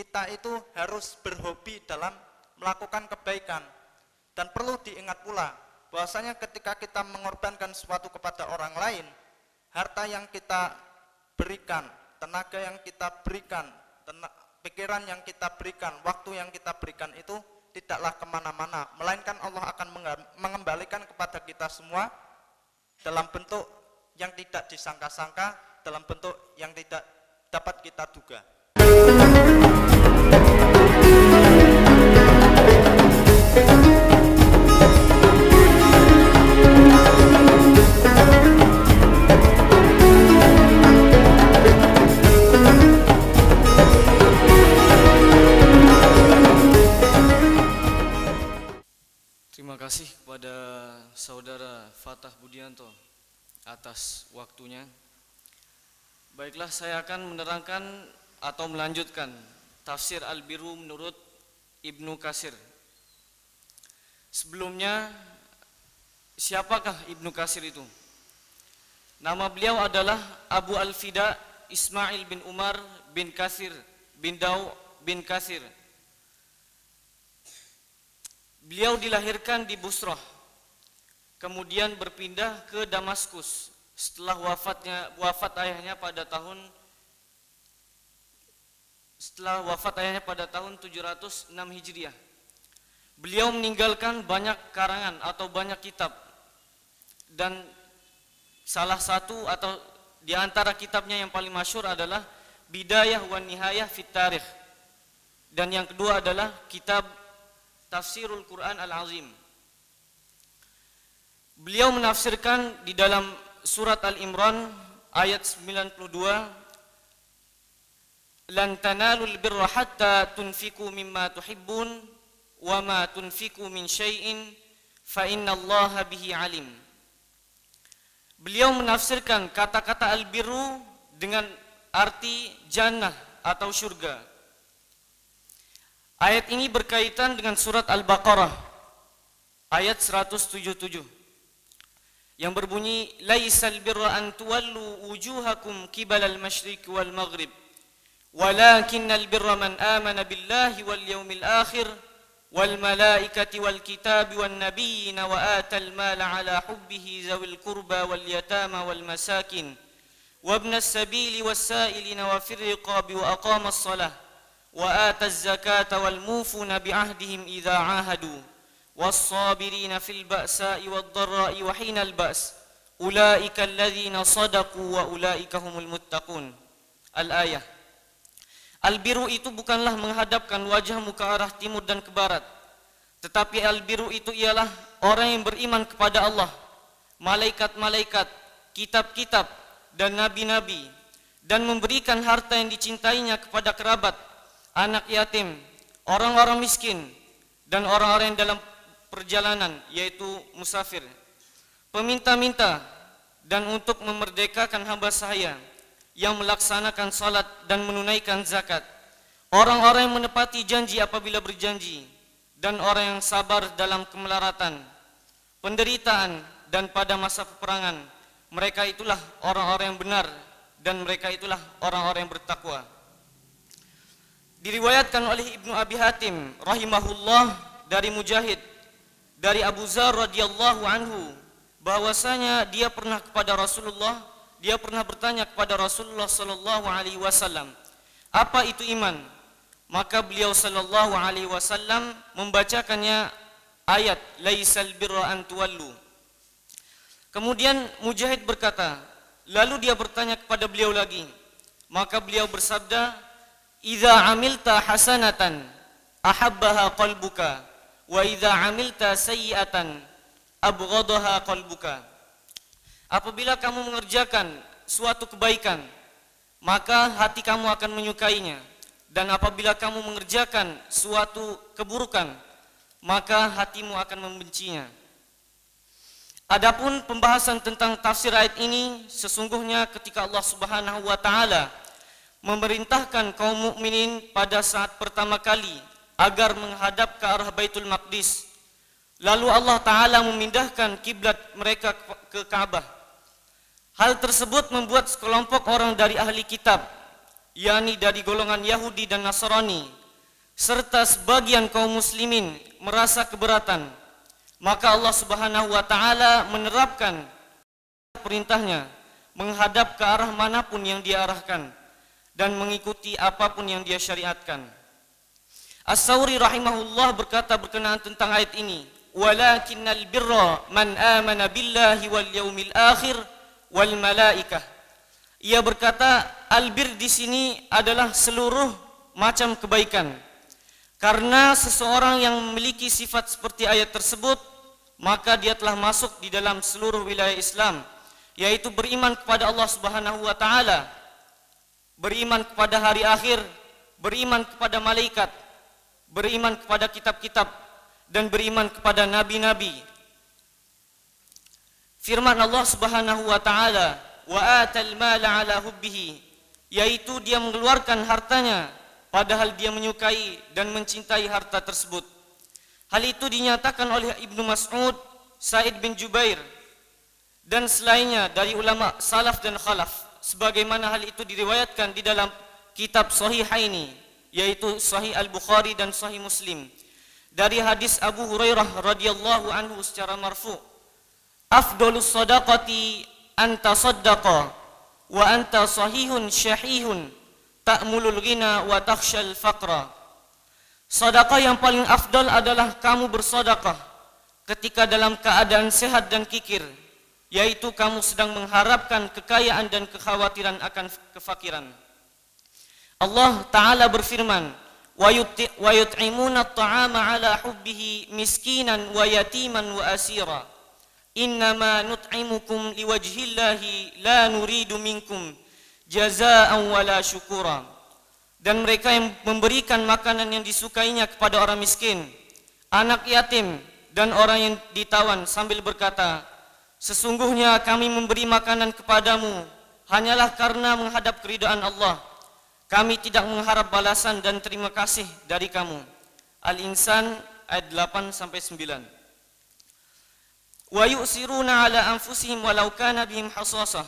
kita itu harus berhobi dalam melakukan kebaikan. Dan perlu diingat pula bahwasanya ketika kita mengorbankan sesuatu kepada orang lain, harta yang kita berikan, tenaga yang kita berikan, pikiran yang kita berikan, waktu yang kita berikan itu tidaklah ke mana-mana, melainkan Allah akan mengembalikan kepada kita semua dalam bentuk yang tidak disangka-sangka, dalam bentuk yang tidak dapat kita duga. Kasih kepada saudara Fatah Budianto atas waktunya. Baiklah, saya akan menerangkan atau melanjutkan tafsir Al-Biru menurut Ibnu Kasir. Sebelumnya, siapakah Ibnu Kasir itu? Nama beliau adalah Abu Al-Fida Ismail bin Umar bin Kasir bin Dau bin Kasir Beliau dilahirkan di Busrah, kemudian berpindah ke Damaskus setelah wafatnya wafat ayahnya pada tahun setelah wafat ayahnya pada tahun 706 Hijriah. Beliau meninggalkan banyak karangan atau banyak kitab dan salah satu atau di antara kitabnya yang paling masyur adalah Bidayah wa Nihayah fit Tarikh. Dan yang kedua adalah kitab Tafsirul Quran Al-Azim. Beliau menafsirkan di dalam surat Al-Imran ayat 92 Lan tanalul birra hatta tunfiku mimma tuhibbun wa ma tunfiku min syai'in fa innallaha bihi alim. Beliau menafsirkan kata-kata al-birru dengan arti jannah atau surga. Ayat ini berkaitan dengan surat Al-Baqarah ayat 177 yang berbunyi laisal birra an tuwallu wujuhakum qibalal masyriq wal maghrib walakinnal birra man amana billahi wal yawmil akhir wal malaikati wal kitabi wan nabiyyin wa atal mala ala hubbihi zawil qurba wal yatama wal masakin وابن السبيل والسائلين وفي الرقاب وأقام الصلاة وآتى الزكاة والموفون بعهدهم إذا عاهدوا والصابرين في البأساء والضراء وحين البأس أولئك الذين صدقوا وأولئك هم المتقون الآية Al-biru itu bukanlah menghadapkan wajahmu ke arah timur dan ke barat. Tetapi al-biru itu ialah orang yang beriman kepada Allah, malaikat-malaikat, kitab-kitab, dan nabi-nabi, dan memberikan harta yang dicintainya kepada kerabat, Anak yatim, orang-orang miskin, dan orang-orang yang dalam perjalanan, yaitu musafir. Peminta-minta dan untuk memerdekakan hamba saya yang melaksanakan salat dan menunaikan zakat. Orang-orang yang menepati janji apabila berjanji dan orang yang sabar dalam kemelaratan, penderitaan dan pada masa peperangan. Mereka itulah orang-orang yang benar dan mereka itulah orang-orang yang bertakwa. Diriwayatkan oleh Ibnu Abi Hatim rahimahullah dari Mujahid dari Abu Zar radhiyallahu anhu bahwasanya dia pernah kepada Rasulullah dia pernah bertanya kepada Rasulullah sallallahu alaihi wasallam apa itu iman? Maka beliau sallallahu alaihi wasallam membacakannya ayat laisal birra an tuwallu. Kemudian Mujahid berkata lalu dia bertanya kepada beliau lagi. Maka beliau bersabda Idza amilta hasanatan ahabbaha qalbuka wa idza amilta sayyi'atan abghadaha qalbuka. Apabila kamu mengerjakan suatu kebaikan, maka hati kamu akan menyukainya. Dan apabila kamu mengerjakan suatu keburukan, maka hatimu akan membencinya. Adapun pembahasan tentang tafsir ayat ini sesungguhnya ketika Allah Subhanahu wa taala memerintahkan kaum mukminin pada saat pertama kali agar menghadap ke arah Baitul Maqdis. Lalu Allah Ta'ala memindahkan kiblat mereka ke Ka'bah. Hal tersebut membuat sekelompok orang dari ahli kitab yakni dari golongan Yahudi dan Nasrani, serta sebagian kaum muslimin merasa keberatan, maka Allah Subhanahu wa taala menerapkan perintahnya menghadap ke arah manapun yang dia arahkan dan mengikuti apapun yang dia syariatkan. As-Sawri rahimahullah berkata berkenaan tentang ayat ini, "Walakinnal birra man amana billahi wal yaumil akhir wal malaikah." Ia berkata, albir di sini adalah seluruh macam kebaikan. Karena seseorang yang memiliki sifat seperti ayat tersebut, maka dia telah masuk di dalam seluruh wilayah Islam, yaitu beriman kepada Allah Subhanahu wa taala, beriman kepada hari akhir, beriman kepada malaikat, beriman kepada kitab-kitab dan beriman kepada nabi-nabi. Firman Allah Subhanahu wa taala, "Wa atal mala ala hubbihi", yaitu dia mengeluarkan hartanya padahal dia menyukai dan mencintai harta tersebut. Hal itu dinyatakan oleh Ibnu Mas'ud, Said bin Jubair dan selainnya dari ulama salaf dan khalaf sebagaimana hal itu diriwayatkan di dalam kitab Sahihaini yaitu Sahih Al-Bukhari dan Sahih Muslim. Dari hadis Abu Hurairah radhiyallahu anhu secara marfu. Afdalus sadaqati anta saddaqa wa anta sahihun syahihun. Ta'mulul ghina wa takhshal faqra. Sedekah yang paling afdal adalah kamu bersedekah ketika dalam keadaan sehat dan kikir yaitu kamu sedang mengharapkan kekayaan dan kekhawatiran akan kefakiran. Allah taala berfirman at-ta'ama ala hubbihi miskinan wa yatiman wa asira. Innama nut'imukum liwajhillahi la nuridu minkum jazaa'an wala syukura. Dan mereka yang memberikan makanan yang disukainya kepada orang miskin anak yatim dan orang yang ditawan sambil berkata sesungguhnya kami memberi makanan kepadamu hanyalah karena menghadap keridaan Allah kami tidak mengharap balasan dan terima kasih dari kamu Al-Insan ayat 8 sampai 9 wa yu'siruna ala anfusihim walau kana bihim hasasah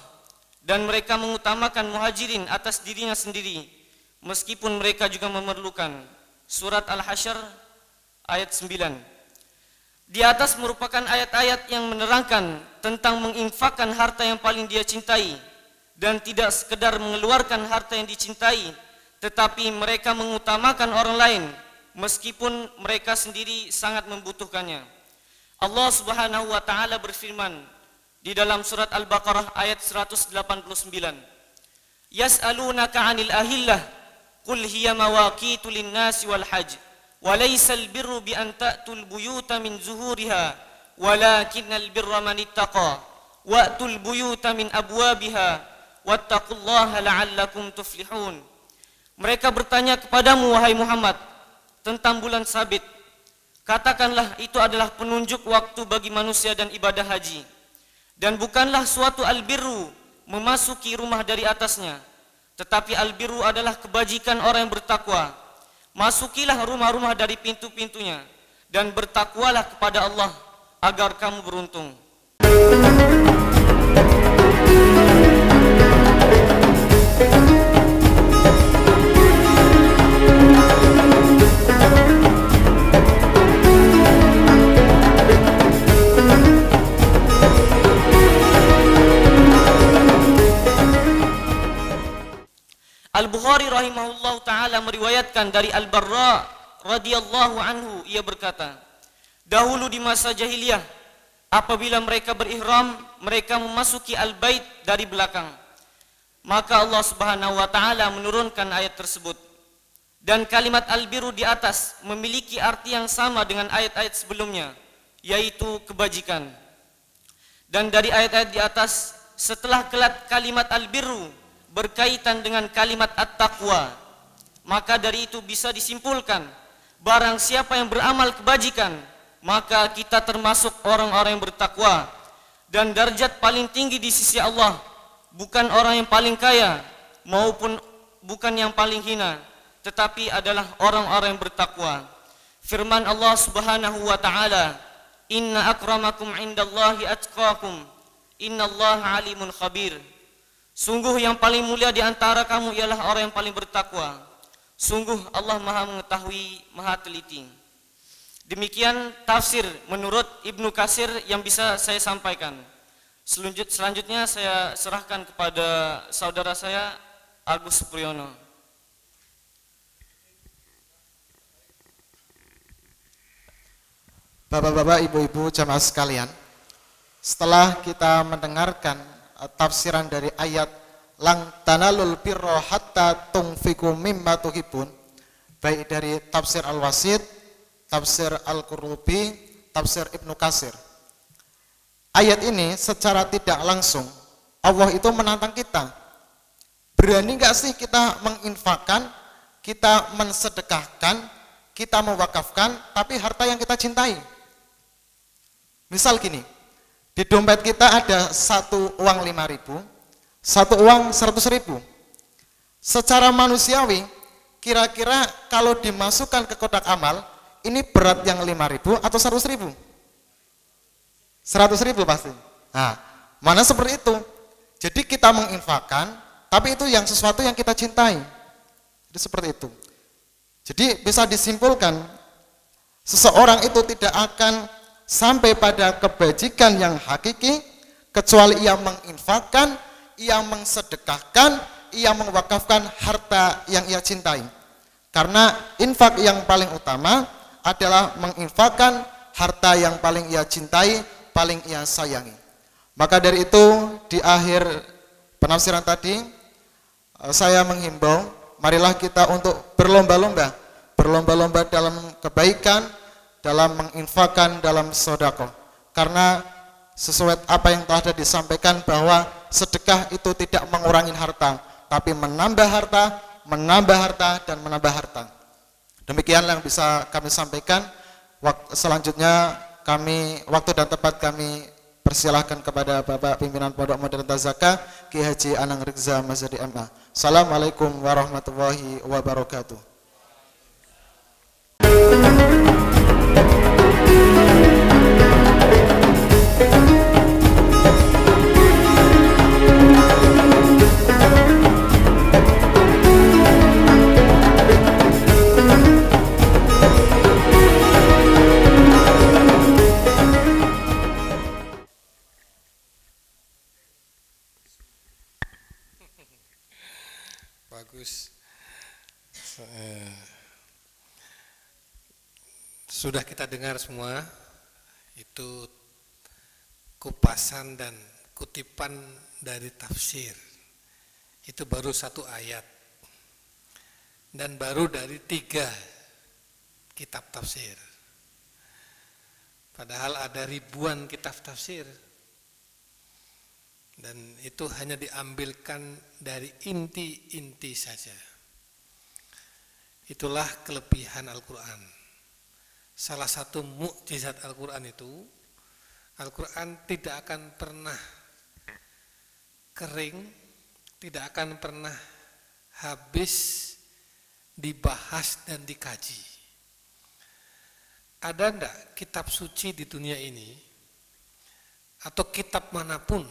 dan mereka mengutamakan muhajirin atas dirinya sendiri meskipun mereka juga memerlukan. Surat Al-Hasyr ayat 9. Di atas merupakan ayat-ayat yang menerangkan tentang menginfakkan harta yang paling dia cintai dan tidak sekedar mengeluarkan harta yang dicintai, tetapi mereka mengutamakan orang lain meskipun mereka sendiri sangat membutuhkannya. Allah Subhanahu wa taala berfirman di dalam surat Al-Baqarah ayat 189. Yas'alunaka 'anil ahillah qul hiya mawaqitu lin-nasi wal hajj وليس البر بأن تأتوا البيوت من زهورها ولكن البر من اتقى وأتوا البيوت من أبوابها واتقوا الله لعلكم تفلحون Mereka bertanya kepadamu wahai Muhammad tentang bulan sabit. Katakanlah itu adalah penunjuk waktu bagi manusia dan ibadah haji. Dan bukanlah suatu albirru memasuki rumah dari atasnya tetapi albiru adalah kebajikan orang yang bertakwa. Masukilah rumah-rumah dari pintu-pintunya dan bertakwalah kepada Allah agar kamu beruntung. Al-Bukhari rahimahullah taala meriwayatkan dari Al-Barra radhiyallahu anhu ia berkata, dahulu di masa jahiliyah apabila mereka berihram, mereka memasuki al-bait dari belakang. Maka Allah Subhanahu wa taala menurunkan ayat tersebut. Dan kalimat al-biru di atas memiliki arti yang sama dengan ayat-ayat sebelumnya, yaitu kebajikan. Dan dari ayat-ayat di atas setelah kalimat al-birru berkaitan dengan kalimat at-taqwa maka dari itu bisa disimpulkan barang siapa yang beramal kebajikan maka kita termasuk orang-orang yang bertakwa. Dan derajat paling tinggi di sisi Allah bukan orang yang paling kaya maupun bukan yang paling hina tetapi adalah orang-orang yang bertakwa. Firman Allah Subhanahu wa taala inna akramakum indallahi atqakum innallaha alimun khabir Sungguh yang paling mulia di antara kamu ialah orang yang paling bertakwa. Sungguh Allah Maha mengetahui, Maha teliti. Demikian tafsir menurut Ibnu Kasir yang bisa saya sampaikan. Selanjut, selanjutnya saya serahkan kepada saudara saya Agus Priyono. Bapak-bapak, ibu-ibu, jamaah sekalian, setelah kita mendengarkan tafsiran dari ayat lang tanalul birra hatta tungfiku mimma tuhibun baik dari tafsir Al-Wasid, tafsir Al-Qurtubi, tafsir Ibnu Kasir. Ayat ini secara tidak langsung Allah itu menantang kita. Berani nggak sih kita menginfakkan, kita mensedekahkan, kita mewakafkan, tapi harta yang kita cintai? Misal gini, di dompet kita ada satu uang lima ribu, satu uang seratus ribu. Secara manusiawi, kira-kira kalau dimasukkan ke kotak amal, ini berat yang lima ribu atau seratus ribu? Seratus ribu pasti. Nah, mana seperti itu? Jadi kita menginfakkan, tapi itu yang sesuatu yang kita cintai. Jadi seperti itu. Jadi bisa disimpulkan, seseorang itu tidak akan sampai pada kebajikan yang hakiki kecuali ia menginfakkan, ia mensedekahkan, ia mewakafkan harta yang ia cintai. Karena infak yang paling utama adalah menginfakkan harta yang paling ia cintai, paling ia sayangi. Maka dari itu di akhir penafsiran tadi eh, saya menghimbau marilah kita untuk berlomba-lomba, berlomba-lomba dalam kebaikan, dalam menginfakkan dalam sodako. Karena sesuai apa yang telah disampaikan bahwa sedekah itu tidak mengurangi harta, tapi menambah harta, menambah harta, dan menambah harta. Demikian yang bisa kami sampaikan. Selanjutnya kami waktu dan tempat kami persilahkan kepada Bapak Pimpinan Pondok Modern Tazaka Ki Haji Anang Rizza Mazadi MA. Assalamualaikum warahmatullahi wabarakatuh. Sudah kita dengar semua itu kupasan dan kutipan dari tafsir. Itu baru satu ayat. Dan baru dari tiga kitab tafsir. Padahal ada ribuan kitab tafsir. Dan itu hanya diambilkan dari inti-inti saja. Itulah kelebihan Al-Quran salah satu mukjizat Al-Quran itu Al-Quran tidak akan pernah kering tidak akan pernah habis dibahas dan dikaji. Ada enggak kitab suci di dunia ini atau kitab mana pun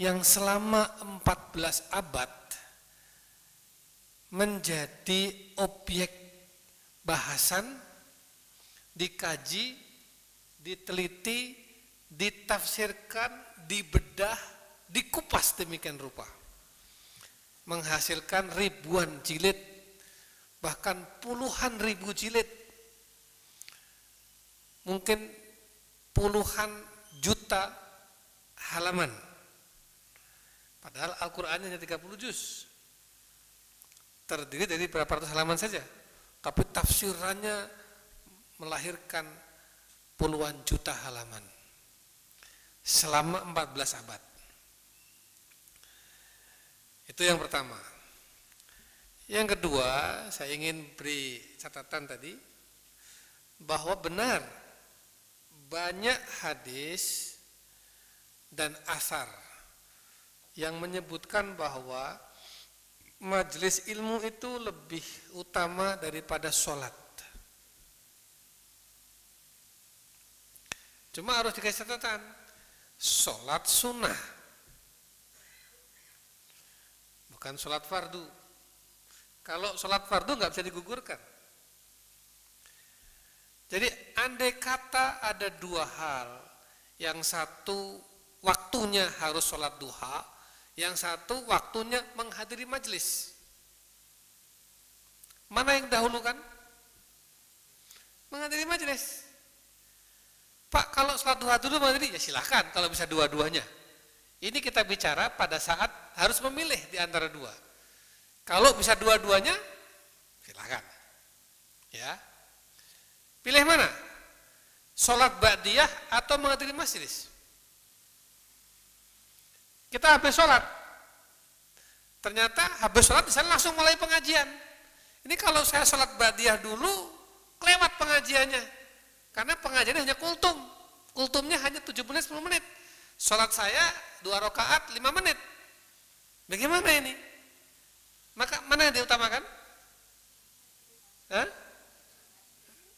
yang selama 14 abad menjadi objek bahasan dikaji, diteliti, ditafsirkan, dibedah, dikupas demikian rupa. Menghasilkan ribuan jilid, bahkan puluhan ribu jilid. Mungkin puluhan juta halaman. Padahal Al-Quran hanya 30 juz. Terdiri dari berapa ratus halaman saja. Tapi tafsirannya melahirkan puluhan juta halaman selama 14 abad. Itu yang pertama. Yang kedua, saya ingin beri catatan tadi bahwa benar banyak hadis dan asar yang menyebutkan bahwa majelis ilmu itu lebih utama daripada sholat. Cuma harus dikasih catatan. Sholat sunnah. bukan sholat fardu. Kalau sholat fardu nggak bisa digugurkan. Jadi andai kata ada dua hal, yang satu waktunya harus sholat duha, yang satu waktunya menghadiri majelis. Mana yang dahulukan? Menghadiri majelis. Pak, kalau sholat duha dulu menghadiri, ya silahkan kalau bisa dua-duanya. Ini kita bicara pada saat harus memilih di antara dua. Kalau bisa dua-duanya, silahkan. Ya, Pilih mana? Sholat ba'diyah atau menghadiri majelis? Kita habis sholat. Ternyata habis sholat di sana langsung mulai pengajian. Ini kalau saya sholat ba'diyah dulu, lewat pengajiannya. Karena pengajiannya hanya kultum. Kultumnya hanya 7 menit, 10 menit. Sholat saya dua rakaat 5 menit. Bagaimana ini? Maka mana yang diutamakan? Hah?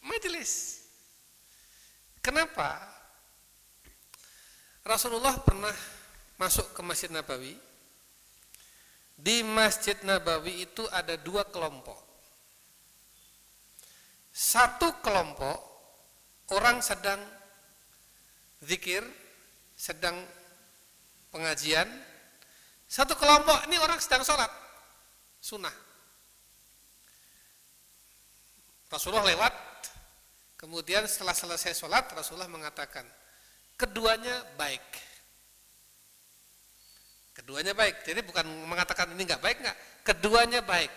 majelis. Kenapa? Rasulullah pernah masuk ke Masjid Nabawi. Di Masjid Nabawi itu ada dua kelompok. Satu kelompok orang sedang zikir, sedang pengajian. Satu kelompok ini orang sedang sholat, sunnah. Rasulullah lewat, Kemudian setelah selesai sholat Rasulullah mengatakan keduanya baik. Keduanya baik. Jadi bukan mengatakan ini nggak baik nggak. Keduanya baik.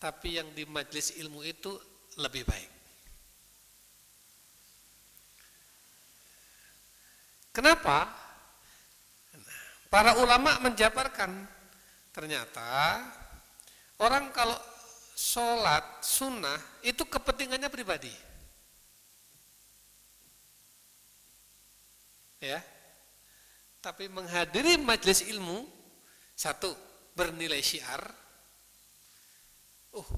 Tapi yang di majelis ilmu itu lebih baik. Kenapa? Para ulama menjabarkan ternyata orang kalau sholat sunnah itu kepentingannya pribadi. ya. Tapi menghadiri majelis ilmu satu bernilai syiar. Uh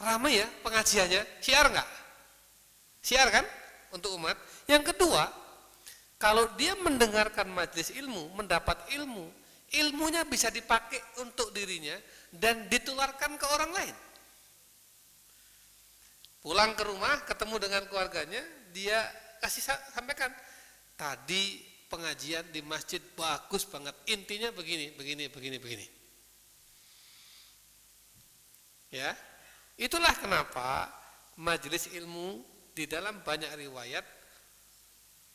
ramai ya pengajiannya. Syiar enggak syiar kan untuk umat. Yang kedua kalau dia mendengarkan majelis ilmu mendapat ilmu ilmunya bisa dipakai untuk dirinya dan ditularkan ke orang lain pulang ke rumah ketemu dengan keluarganya dia kasih sampaikan tadi pengajian di masjid bagus banget. Intinya begini, begini, begini, begini. Ya. Itulah kenapa majelis ilmu di dalam banyak riwayat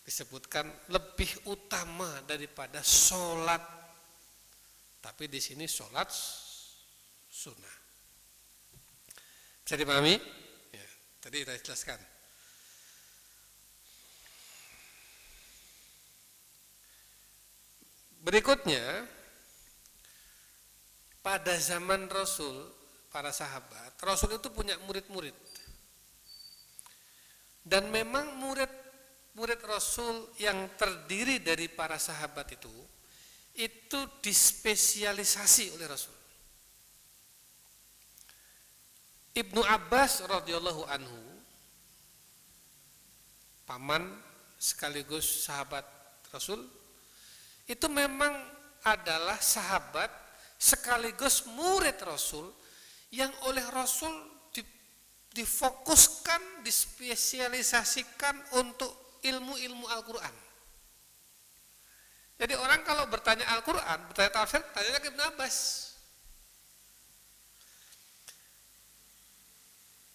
disebutkan lebih utama daripada sholat. Tapi di sini sholat sunnah. Bisa dipahami? Ya, tadi kita jelaskan. Berikutnya, pada zaman Rasul, para sahabat, Rasul itu punya murid-murid. Dan memang murid murid Rasul yang terdiri dari para sahabat itu itu dispesialisasi oleh Rasul. Ibnu Abbas radhiyallahu anhu paman sekaligus sahabat Rasul itu memang adalah sahabat sekaligus murid Rasul yang oleh Rasul difokuskan, dispesialisasikan untuk ilmu-ilmu Al-Quran. Jadi orang kalau bertanya Al-Quran, bertanya tafsir, tanya ke Ibn Abbas.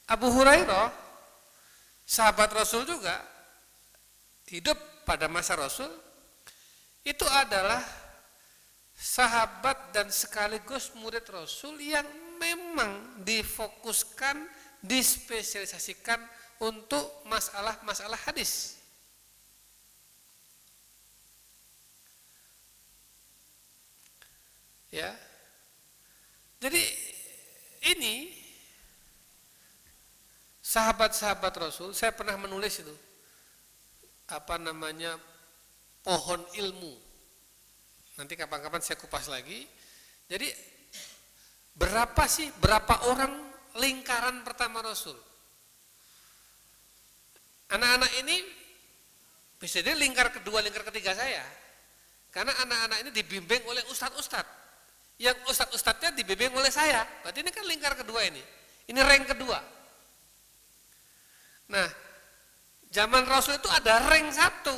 Abu Hurairah, sahabat Rasul juga, hidup pada masa Rasul, itu adalah sahabat dan sekaligus murid Rasul yang memang difokuskan, dispesialisasikan untuk masalah-masalah hadis. Ya. Jadi ini sahabat-sahabat Rasul, saya pernah menulis itu apa namanya pohon ilmu. Nanti kapan-kapan saya kupas lagi. Jadi berapa sih, berapa orang lingkaran pertama Rasul? Anak-anak ini bisa jadi lingkar kedua, lingkar ketiga saya. Karena anak-anak ini dibimbing oleh ustadz-ustadz yang ustadz-ustadznya dibimbing oleh saya. Berarti ini kan lingkar kedua ini. Ini rank kedua. Nah, zaman Rasul itu ada rank satu.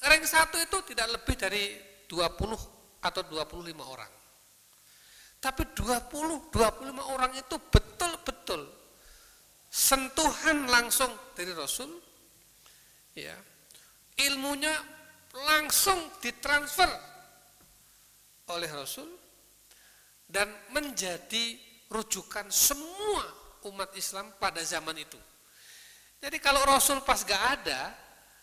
Rank satu itu tidak lebih dari 20 atau 25 orang. Tapi 20, 25 orang itu betul-betul sentuhan langsung dari Rasul. Ya. Ilmunya langsung ditransfer oleh Rasul dan menjadi rujukan semua umat Islam pada zaman itu. Jadi kalau Rasul pas gak ada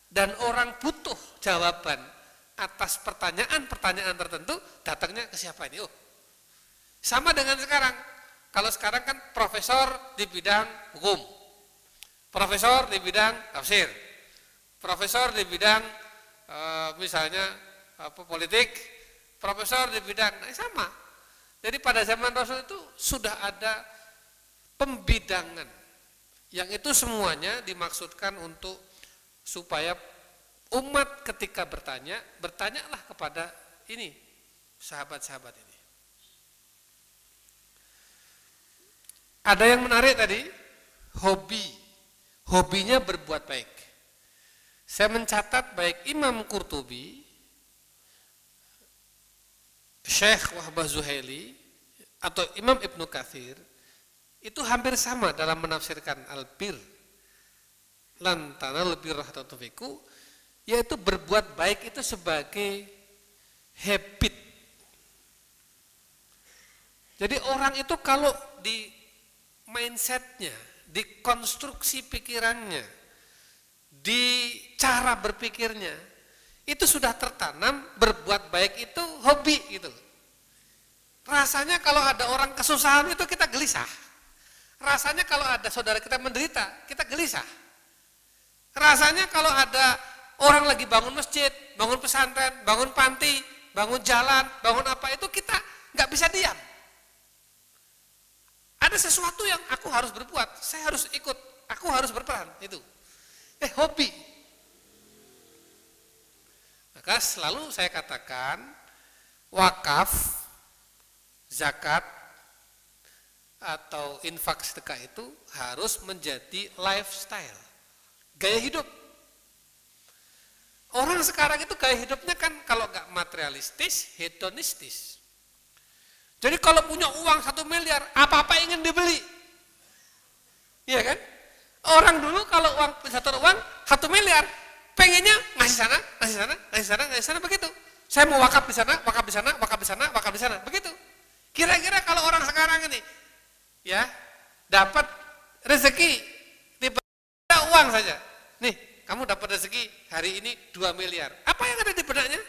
dan orang butuh jawaban atas pertanyaan-pertanyaan tertentu, datangnya ke siapa ini? Oh, sama dengan sekarang. Kalau sekarang kan profesor di bidang hukum, profesor di bidang tafsir, profesor di bidang e, misalnya apa, politik, profesor di bidang nah, sama. Jadi pada zaman Rasul itu sudah ada pembidangan yang itu semuanya dimaksudkan untuk supaya umat ketika bertanya, bertanyalah kepada ini sahabat-sahabat ini. Ada yang menarik tadi, hobi. Hobinya berbuat baik. Saya mencatat baik Imam Qurtubi, Syekh Wahbah Zuhaili, atau Imam Ibnu Kathir, itu hampir sama dalam menafsirkan al-bir lantana lebih rahmatufiku yaitu berbuat baik itu sebagai habit. Jadi orang itu kalau di mindsetnya di konstruksi pikirannya di cara berpikirnya itu sudah tertanam berbuat baik itu hobi gitu rasanya kalau ada orang kesusahan itu kita gelisah Rasanya kalau ada saudara kita menderita, kita gelisah. Rasanya kalau ada orang lagi bangun masjid, bangun pesantren, bangun panti, bangun jalan, bangun apa itu kita nggak bisa diam. Ada sesuatu yang aku harus berbuat, saya harus ikut, aku harus berperan itu. Eh hobi. Maka selalu saya katakan wakaf, zakat, atau infak sedekah itu harus menjadi lifestyle, gaya hidup. Orang sekarang itu gaya hidupnya kan kalau nggak materialistis, hedonistis. Jadi kalau punya uang satu miliar, apa-apa ingin dibeli. Iya kan? Orang dulu kalau uang satu uang satu miliar, pengennya ngasih sana, ngasih sana, ngasih sana, ngasih sana begitu. Saya mau wakaf di sana, wakaf di sana, wakaf di sana, wakaf di sana, begitu. Kira-kira kalau orang sekarang ini ya dapat rezeki tiba tiba uang saja nih kamu dapat rezeki hari ini 2 miliar apa yang ada di benaknya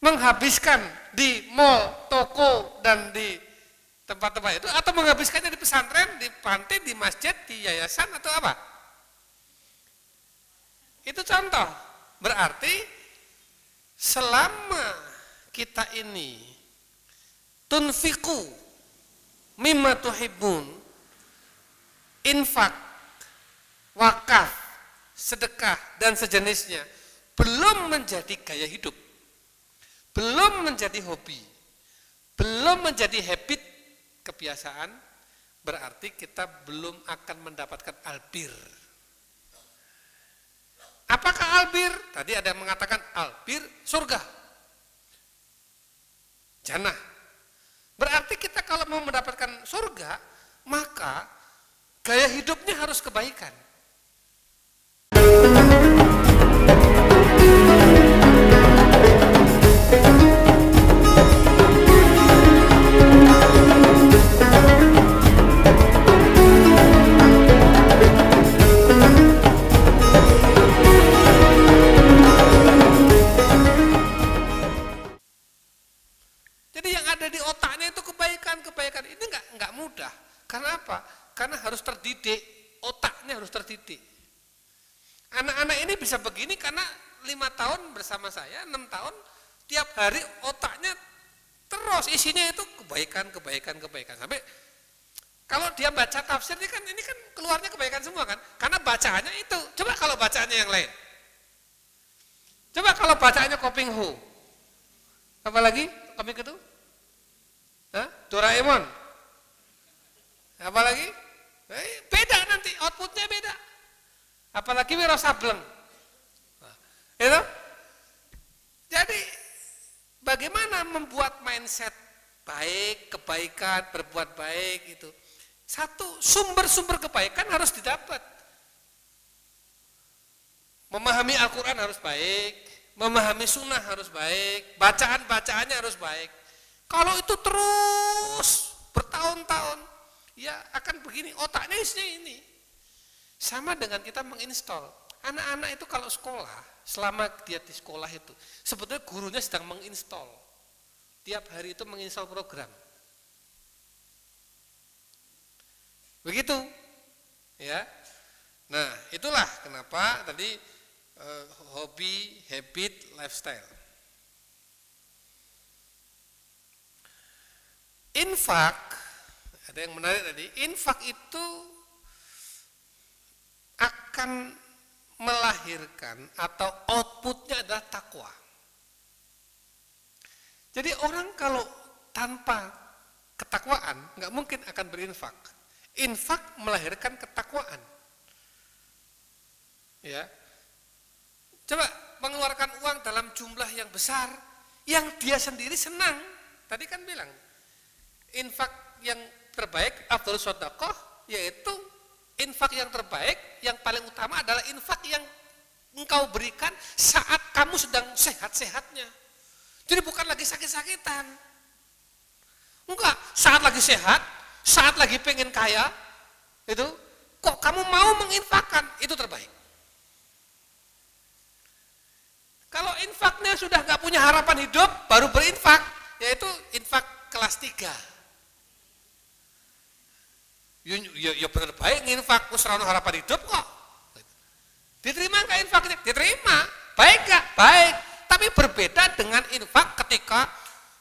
menghabiskan di mall, toko dan di tempat-tempat itu atau menghabiskannya di pesantren, di pantai, di masjid, di yayasan atau apa? Itu contoh. Berarti selama kita ini tunfiku mimma tuhibbun infak wakaf sedekah dan sejenisnya belum menjadi gaya hidup belum menjadi hobi belum menjadi habit kebiasaan berarti kita belum akan mendapatkan albir apakah albir? Tadi ada yang mengatakan albir surga. Jannah. Berarti kita kalau mau mendapatkan surga, maka gaya hidupnya harus kebaikan. Coba kalau bacaannya koping hu. Apalagi koping itu Hah? Doraemon. Apalagi? Eh, beda nanti, outputnya beda. Apalagi Wiro Sableng. Nah, itu? Jadi, bagaimana membuat mindset baik, kebaikan, berbuat baik itu. Satu, sumber-sumber kebaikan harus didapat. Memahami Al-Quran harus baik, memahami sunnah harus baik, bacaan-bacaannya harus baik. Kalau itu terus bertahun-tahun, ya akan begini, otaknya isinya ini. Sama dengan kita menginstal. Anak-anak itu kalau sekolah, selama dia di sekolah itu, sebetulnya gurunya sedang menginstal. Tiap hari itu menginstal program. Begitu. Ya. Nah, itulah kenapa tadi uh, hobi, habit, lifestyle. Infak, ada yang menarik tadi, infak itu akan melahirkan atau outputnya adalah takwa. Jadi orang kalau tanpa ketakwaan nggak mungkin akan berinfak. Infak melahirkan ketakwaan. Ya. Coba mengeluarkan uang dalam jumlah yang besar yang dia sendiri senang. Tadi kan bilang infak yang terbaik Abdul Sodakoh yaitu infak yang terbaik yang paling utama adalah infak yang engkau berikan saat kamu sedang sehat-sehatnya. Jadi bukan lagi sakit-sakitan. Enggak, saat lagi sehat, saat lagi pengen kaya, itu kok kamu mau menginfakkan, itu terbaik. Kalau infaknya sudah nggak punya harapan hidup, baru berinfak, yaitu infak kelas 3. Ya, ya, ya benar baik nginfak, usrano harapan hidup kok. Diterima nggak infaknya? Diterima. Baik nggak? Baik. Tapi berbeda dengan infak ketika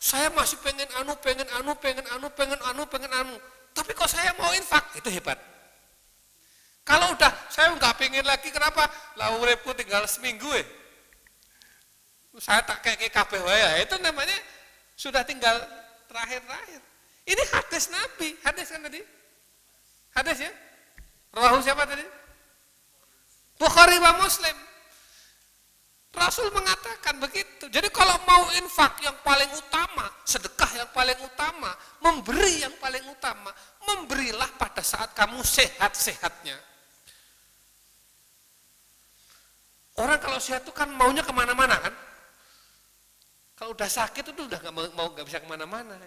saya masih pengen anu, pengen anu, pengen anu, pengen anu, pengen anu. Tapi kok saya mau infak, itu hebat. Kalau udah saya nggak pengen lagi, kenapa? Lalu repot tinggal seminggu ya saya tak kayak kabeh wae itu namanya sudah tinggal terakhir-terakhir. Ini hadis Nabi, hadis kan tadi? Hadis ya? Rawahu siapa tadi? Bukhari wa Muslim. Rasul mengatakan begitu. Jadi kalau mau infak yang paling utama, sedekah yang paling utama, memberi yang paling utama, memberilah pada saat kamu sehat-sehatnya. Orang kalau sehat itu kan maunya ke mana-mana kan? Kalau udah sakit itu udah gak mau nggak bisa ke mana-mana.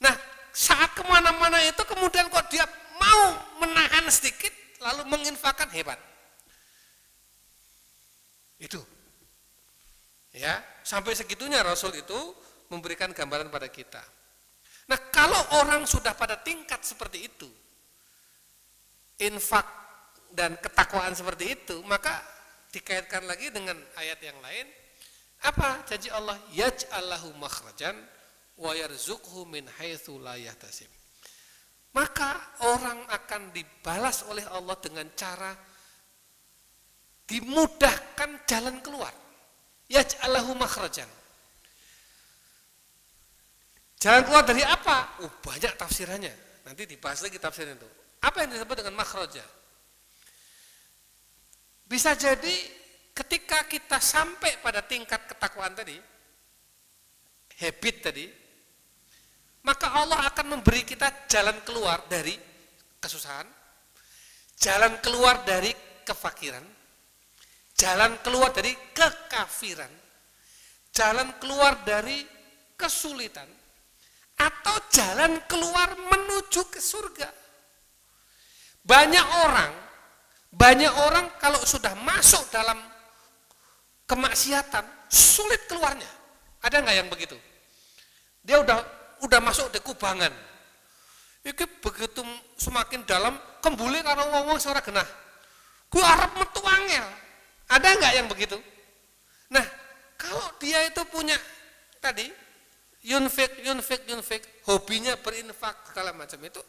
Nah saat ke mana-mana itu kemudian kok dia mau menahan sedikit lalu menginfakkan hebat. Itu. Ya, sampai segitunya Rasul itu memberikan gambaran pada kita. Nah, kalau orang sudah pada tingkat seperti itu, infak dan ketakwaan seperti itu, maka dikaitkan lagi dengan ayat yang lain, apa janji Allah? Yaj'allahu makhrajan wa yarzuqhu min haitsu la yahtasib. Maka orang akan dibalas oleh Allah dengan cara dimudahkan jalan keluar. Yaj'allahu makhrajan. Jalan keluar dari apa? Oh, banyak tafsirannya. Nanti dibahas lagi tafsirnya itu. Apa yang disebut dengan makhraja? Bisa jadi ketika kita sampai pada tingkat ketakwaan tadi, habit tadi, maka Allah akan memberi kita jalan keluar dari kesusahan, jalan keluar dari kefakiran, jalan keluar dari kekafiran, jalan keluar dari kesulitan, atau jalan keluar menuju ke surga. Banyak orang, banyak orang kalau sudah masuk dalam kemaksiatan sulit keluarnya. Ada nggak yang begitu? Dia udah udah masuk di kubangan. Iki begitu semakin dalam kembali karena ngomong suara genah. Gue harap metu angel. Ada nggak yang begitu? Nah, kalau dia itu punya tadi yunfik, yunfik, yunfik, hobinya berinfak segala macam itu,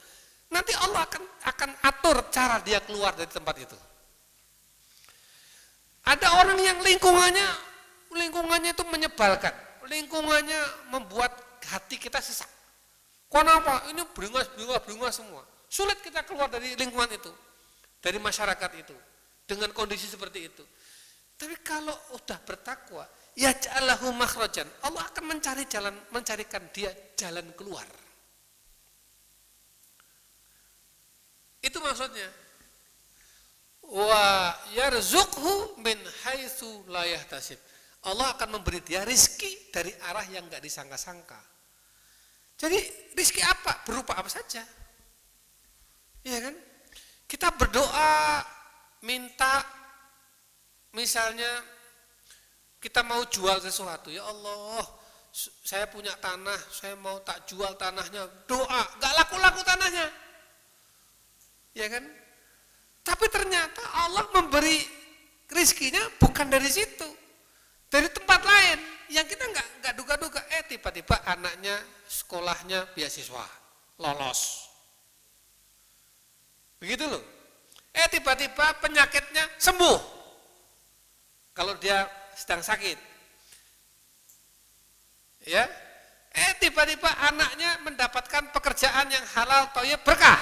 nanti Allah akan akan atur cara dia keluar dari tempat itu. Ada orang yang lingkungannya lingkungannya itu menyebalkan, lingkungannya membuat hati kita sesak. Kenapa? Ini beringas, beringas, beringas semua. Sulit kita keluar dari lingkungan itu, dari masyarakat itu, dengan kondisi seperti itu. Tapi kalau udah bertakwa, ya ja'alahu makhrajan. Allah akan mencari jalan, mencarikan dia jalan keluar. Itu maksudnya. Wa yarzuqhu min haitsu la yahtasib. Allah akan memberi dia rizki dari arah yang nggak disangka-sangka. Jadi rizki apa? Berupa apa saja. Iya kan? Kita berdoa, minta, misalnya kita mau jual sesuatu, ya Allah, saya punya tanah, saya mau tak jual tanahnya, doa, nggak laku-laku tanahnya. Ya kan? Tapi ternyata Allah memberi rizkinya bukan dari situ. Dari tempat lain yang kita nggak nggak duga-duga. Eh tiba-tiba anaknya sekolahnya beasiswa lolos. Begitu loh. Eh tiba-tiba penyakitnya sembuh. Kalau dia sedang sakit. Ya. Eh tiba-tiba anaknya mendapatkan pekerjaan yang halal toyib berkah.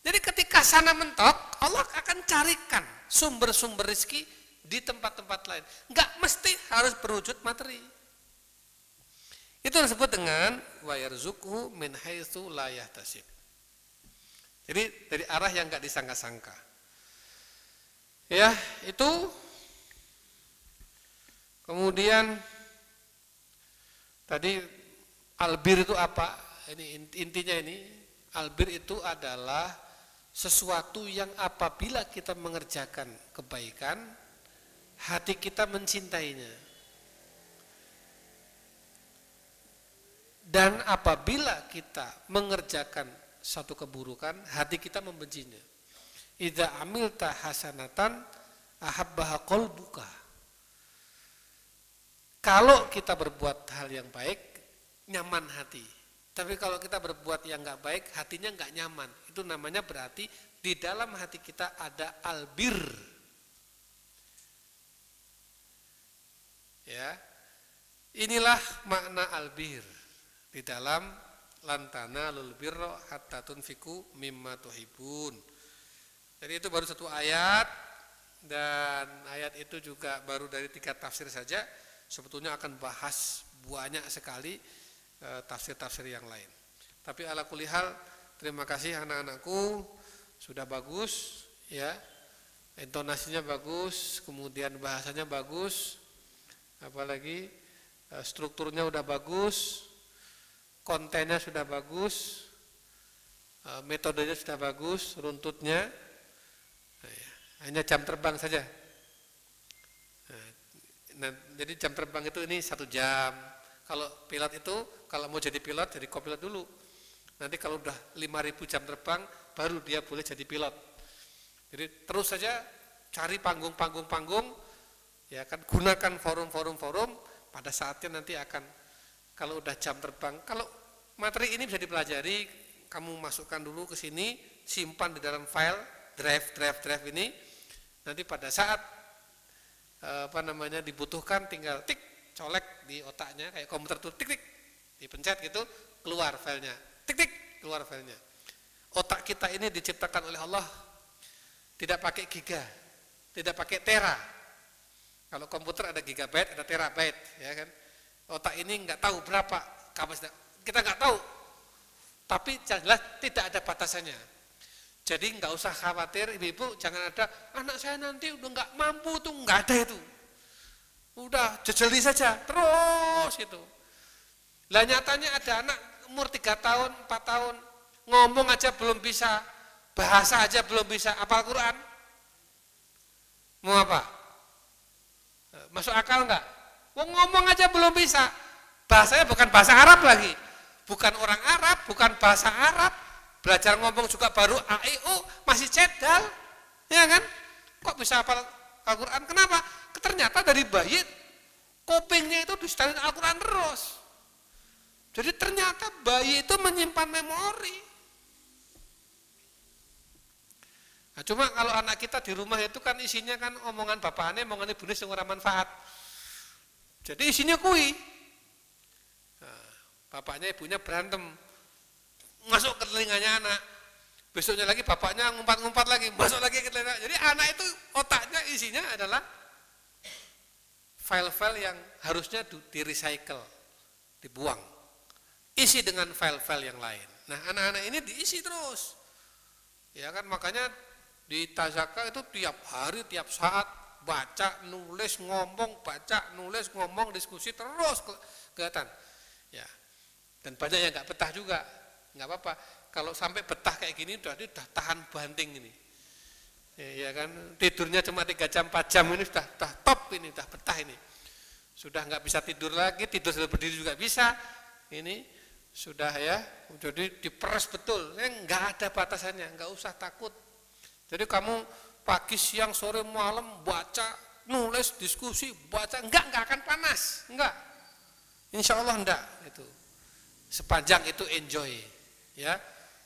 Jadi ketika sana mentok, Allah akan carikan sumber-sumber rezeki di tempat-tempat lain. Enggak mesti harus berwujud materi. Itu disebut dengan wa yarzuqhu min haitsu la yahtasib. Jadi dari arah yang enggak disangka-sangka. Ya, itu kemudian tadi albir itu apa? Ini intinya ini albir itu adalah sesuatu yang apabila kita mengerjakan kebaikan, hati kita mencintainya. Dan apabila kita mengerjakan satu keburukan, hati kita membencinya. Idza amilta hasanatan ahabbaha qalbuka. Kalau kita berbuat hal yang baik, nyaman hati. Tapi kalau kita berbuat yang nggak baik, hatinya nggak nyaman. Itu namanya berarti di dalam hati kita ada albir. Ya. Inilah makna albir di dalam lantana lul birro hatta tunfiku mimma tuhibun. Jadi itu baru satu ayat dan ayat itu juga baru dari tiga tafsir saja. Sebetulnya akan bahas banyak sekali tafsir-tafsir yang lain. Tapi ala kulihal terima kasih anak-anakku sudah bagus ya. Intonasinya bagus, kemudian bahasanya bagus. Apalagi eh, strukturnya udah bagus, kontennya sudah bagus, eh, metodenya sudah bagus, runtutnya. Nah, ya, hanya jam terbang saja. Nah, jadi jam terbang itu ini satu jam. Kalau pilot itu kalau mau jadi pilot jadi kopilot dulu. Nanti kalau udah 5000 jam terbang baru dia boleh jadi pilot. Jadi terus saja cari panggung-panggung-panggung ya kan gunakan forum-forum-forum pada saatnya nanti akan kalau udah jam terbang kalau materi ini bisa dipelajari kamu masukkan dulu ke sini simpan di dalam file drive drive drive ini nanti pada saat eh, apa namanya dibutuhkan tinggal tik colek di otaknya kayak komputer tuh tik tik dipencet gitu keluar filenya. Tik tik keluar filenya. Otak kita ini diciptakan oleh Allah tidak pakai giga tidak pakai tera. Kalau komputer ada gigabyte ada terabyte ya kan? Otak ini nggak tahu berapa kapasitas. Kita nggak tahu. Tapi jelas tidak ada batasannya. Jadi nggak usah khawatir ibu-ibu jangan ada anak saya nanti udah nggak mampu tuh. Nggak ada itu. Udah jejeli saja terus itu lah nyatanya ada anak umur 3 tahun, 4 tahun, ngomong aja belum bisa, bahasa aja belum bisa, apa Al-Quran? Mau apa? Masuk akal enggak? Mau ngomong aja belum bisa, bahasanya bukan bahasa Arab lagi, bukan orang Arab, bukan bahasa Arab, belajar ngomong juga baru AIU, masih cedal, ya kan? Kok bisa apa Al-Quran? Kenapa? Ternyata dari bayi, kupingnya itu disetelin Al-Quran terus. Jadi ternyata bayi itu menyimpan memori. Nah, cuma kalau anak kita di rumah itu kan isinya kan omongan bapaknya, omongan ibunya yang manfaat. Jadi isinya kui. Nah, bapaknya ibunya berantem masuk ke telinganya anak besoknya lagi bapaknya ngumpat-ngumpat lagi masuk lagi ke telinga jadi anak itu otaknya isinya adalah file-file yang harusnya di recycle dibuang isi dengan file-file yang lain. Nah anak-anak ini diisi terus. Ya kan makanya di Tazaka itu tiap hari tiap saat baca nulis ngomong baca nulis ngomong diskusi terus kelihatan. Ya. Dan banyak yang nggak betah juga. Nggak apa-apa. Kalau sampai betah kayak gini udah udah tahan banting ini. Ya, ya kan? Tidurnya cuma tiga jam 4 jam ini sudah sudah top ini sudah betah ini. Sudah nggak bisa tidur lagi tidur sudah berdiri juga bisa. Ini sudah ya jadi diperes betul. Ya, nggak ada batasannya nggak usah takut. Jadi kamu pagi siang sore malam baca nulis diskusi baca enggak enggak akan panas enggak insya Allah enggak itu sepanjang itu enjoy ya.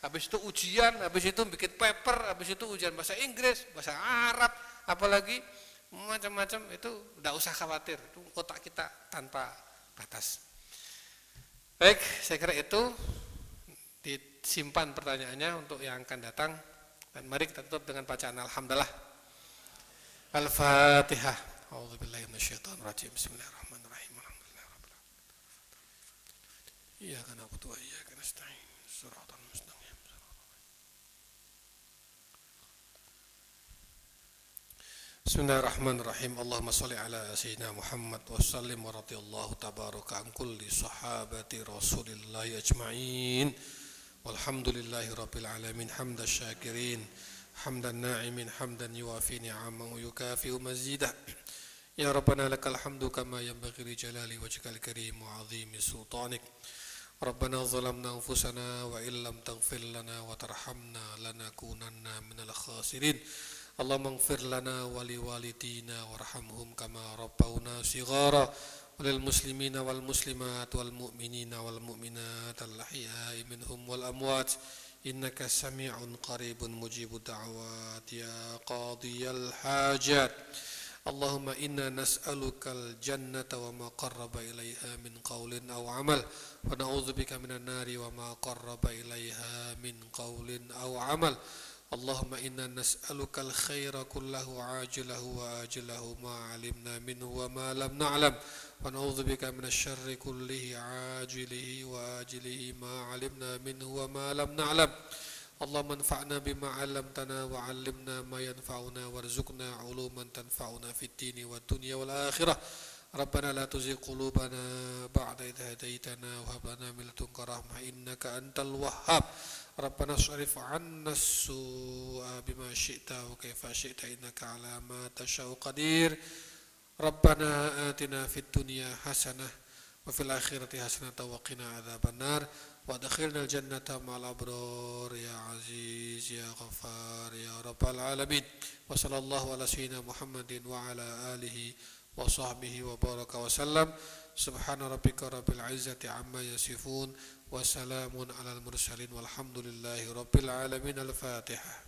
Habis itu ujian habis itu bikin paper habis itu ujian bahasa Inggris bahasa Arab apalagi macam-macam itu tidak usah khawatir. Itu otak kita tanpa batas baik saya kira itu. Disimpan pertanyaannya untuk yang akan datang. Dan mari kita tutup dengan bacaan alhamdulillah. Al-Fatihah. A'udzubillahi minasyaitonirrajim. Bismillahirrahmanirrahim. Alhamdulillahirabbil alamin. Iyyaka na'budu wa iyyaka nasta'in بسم الله الرحمن الرحيم اللهم صل على سيدنا محمد وسلم ورضي الله تبارك عن كل صحابة رسول الله أجمعين والحمد لله رب العالمين حمد الشاكرين حمد الناعمين حمدا يوافي نعمه ويكافئ مزيدا يا ربنا لك الحمد كما ينبغي لجلال وجهك الكريم وعظيم سلطانك ربنا ظلمنا أنفسنا وإن لم تغفر لنا وترحمنا لنكونن من الخاسرين اللهم اغفر لنا ولوالدينا وارحمهم كما ربونا صغارا وللمسلمين والمسلمات والمؤمنين والمؤمنات الأحياء منهم والأموات إنك سميع قريب مجيب الدعوات يا قاضي الحاجات اللهم إنا نسألك الجنة وما قرب إليها من قول أو عمل ونعوذ بك من النار وما قرب إليها من قول أو عمل اللهم إنا نسألك الخير كله عاجله وآجله ما علمنا منه وما لم نعلم. ونعوذ بك من الشر كله عاجله وآجله ما علمنا منه وما لم نعلم. اللهم انفعنا بما علمتنا وعلمنا ما ينفعنا وارزقنا علوما تنفعنا في الدين والدنيا والآخرة. ربنا لا تزغ قلوبنا بعد إذ هديتنا وهب لنا من لدنك رحمة إنك أنت الوهاب. ربنا اصرف عنا السوء بما شئت وكيف شئت إنك على ما تشاء قدير. ربنا آتنا في الدنيا حسنة وفي الآخرة حسنة وقنا عذاب النار. وأدخلنا الجنة مع الأبرار. يا عزيز يا غفار يا رب العالمين. وصلى الله على سيدنا محمد وعلى آله وصحبه وبارك وسلم. سبحان ربك رب العزة عما يصفون. وسلام على المرسلين والحمد لله رب العالمين الفاتحة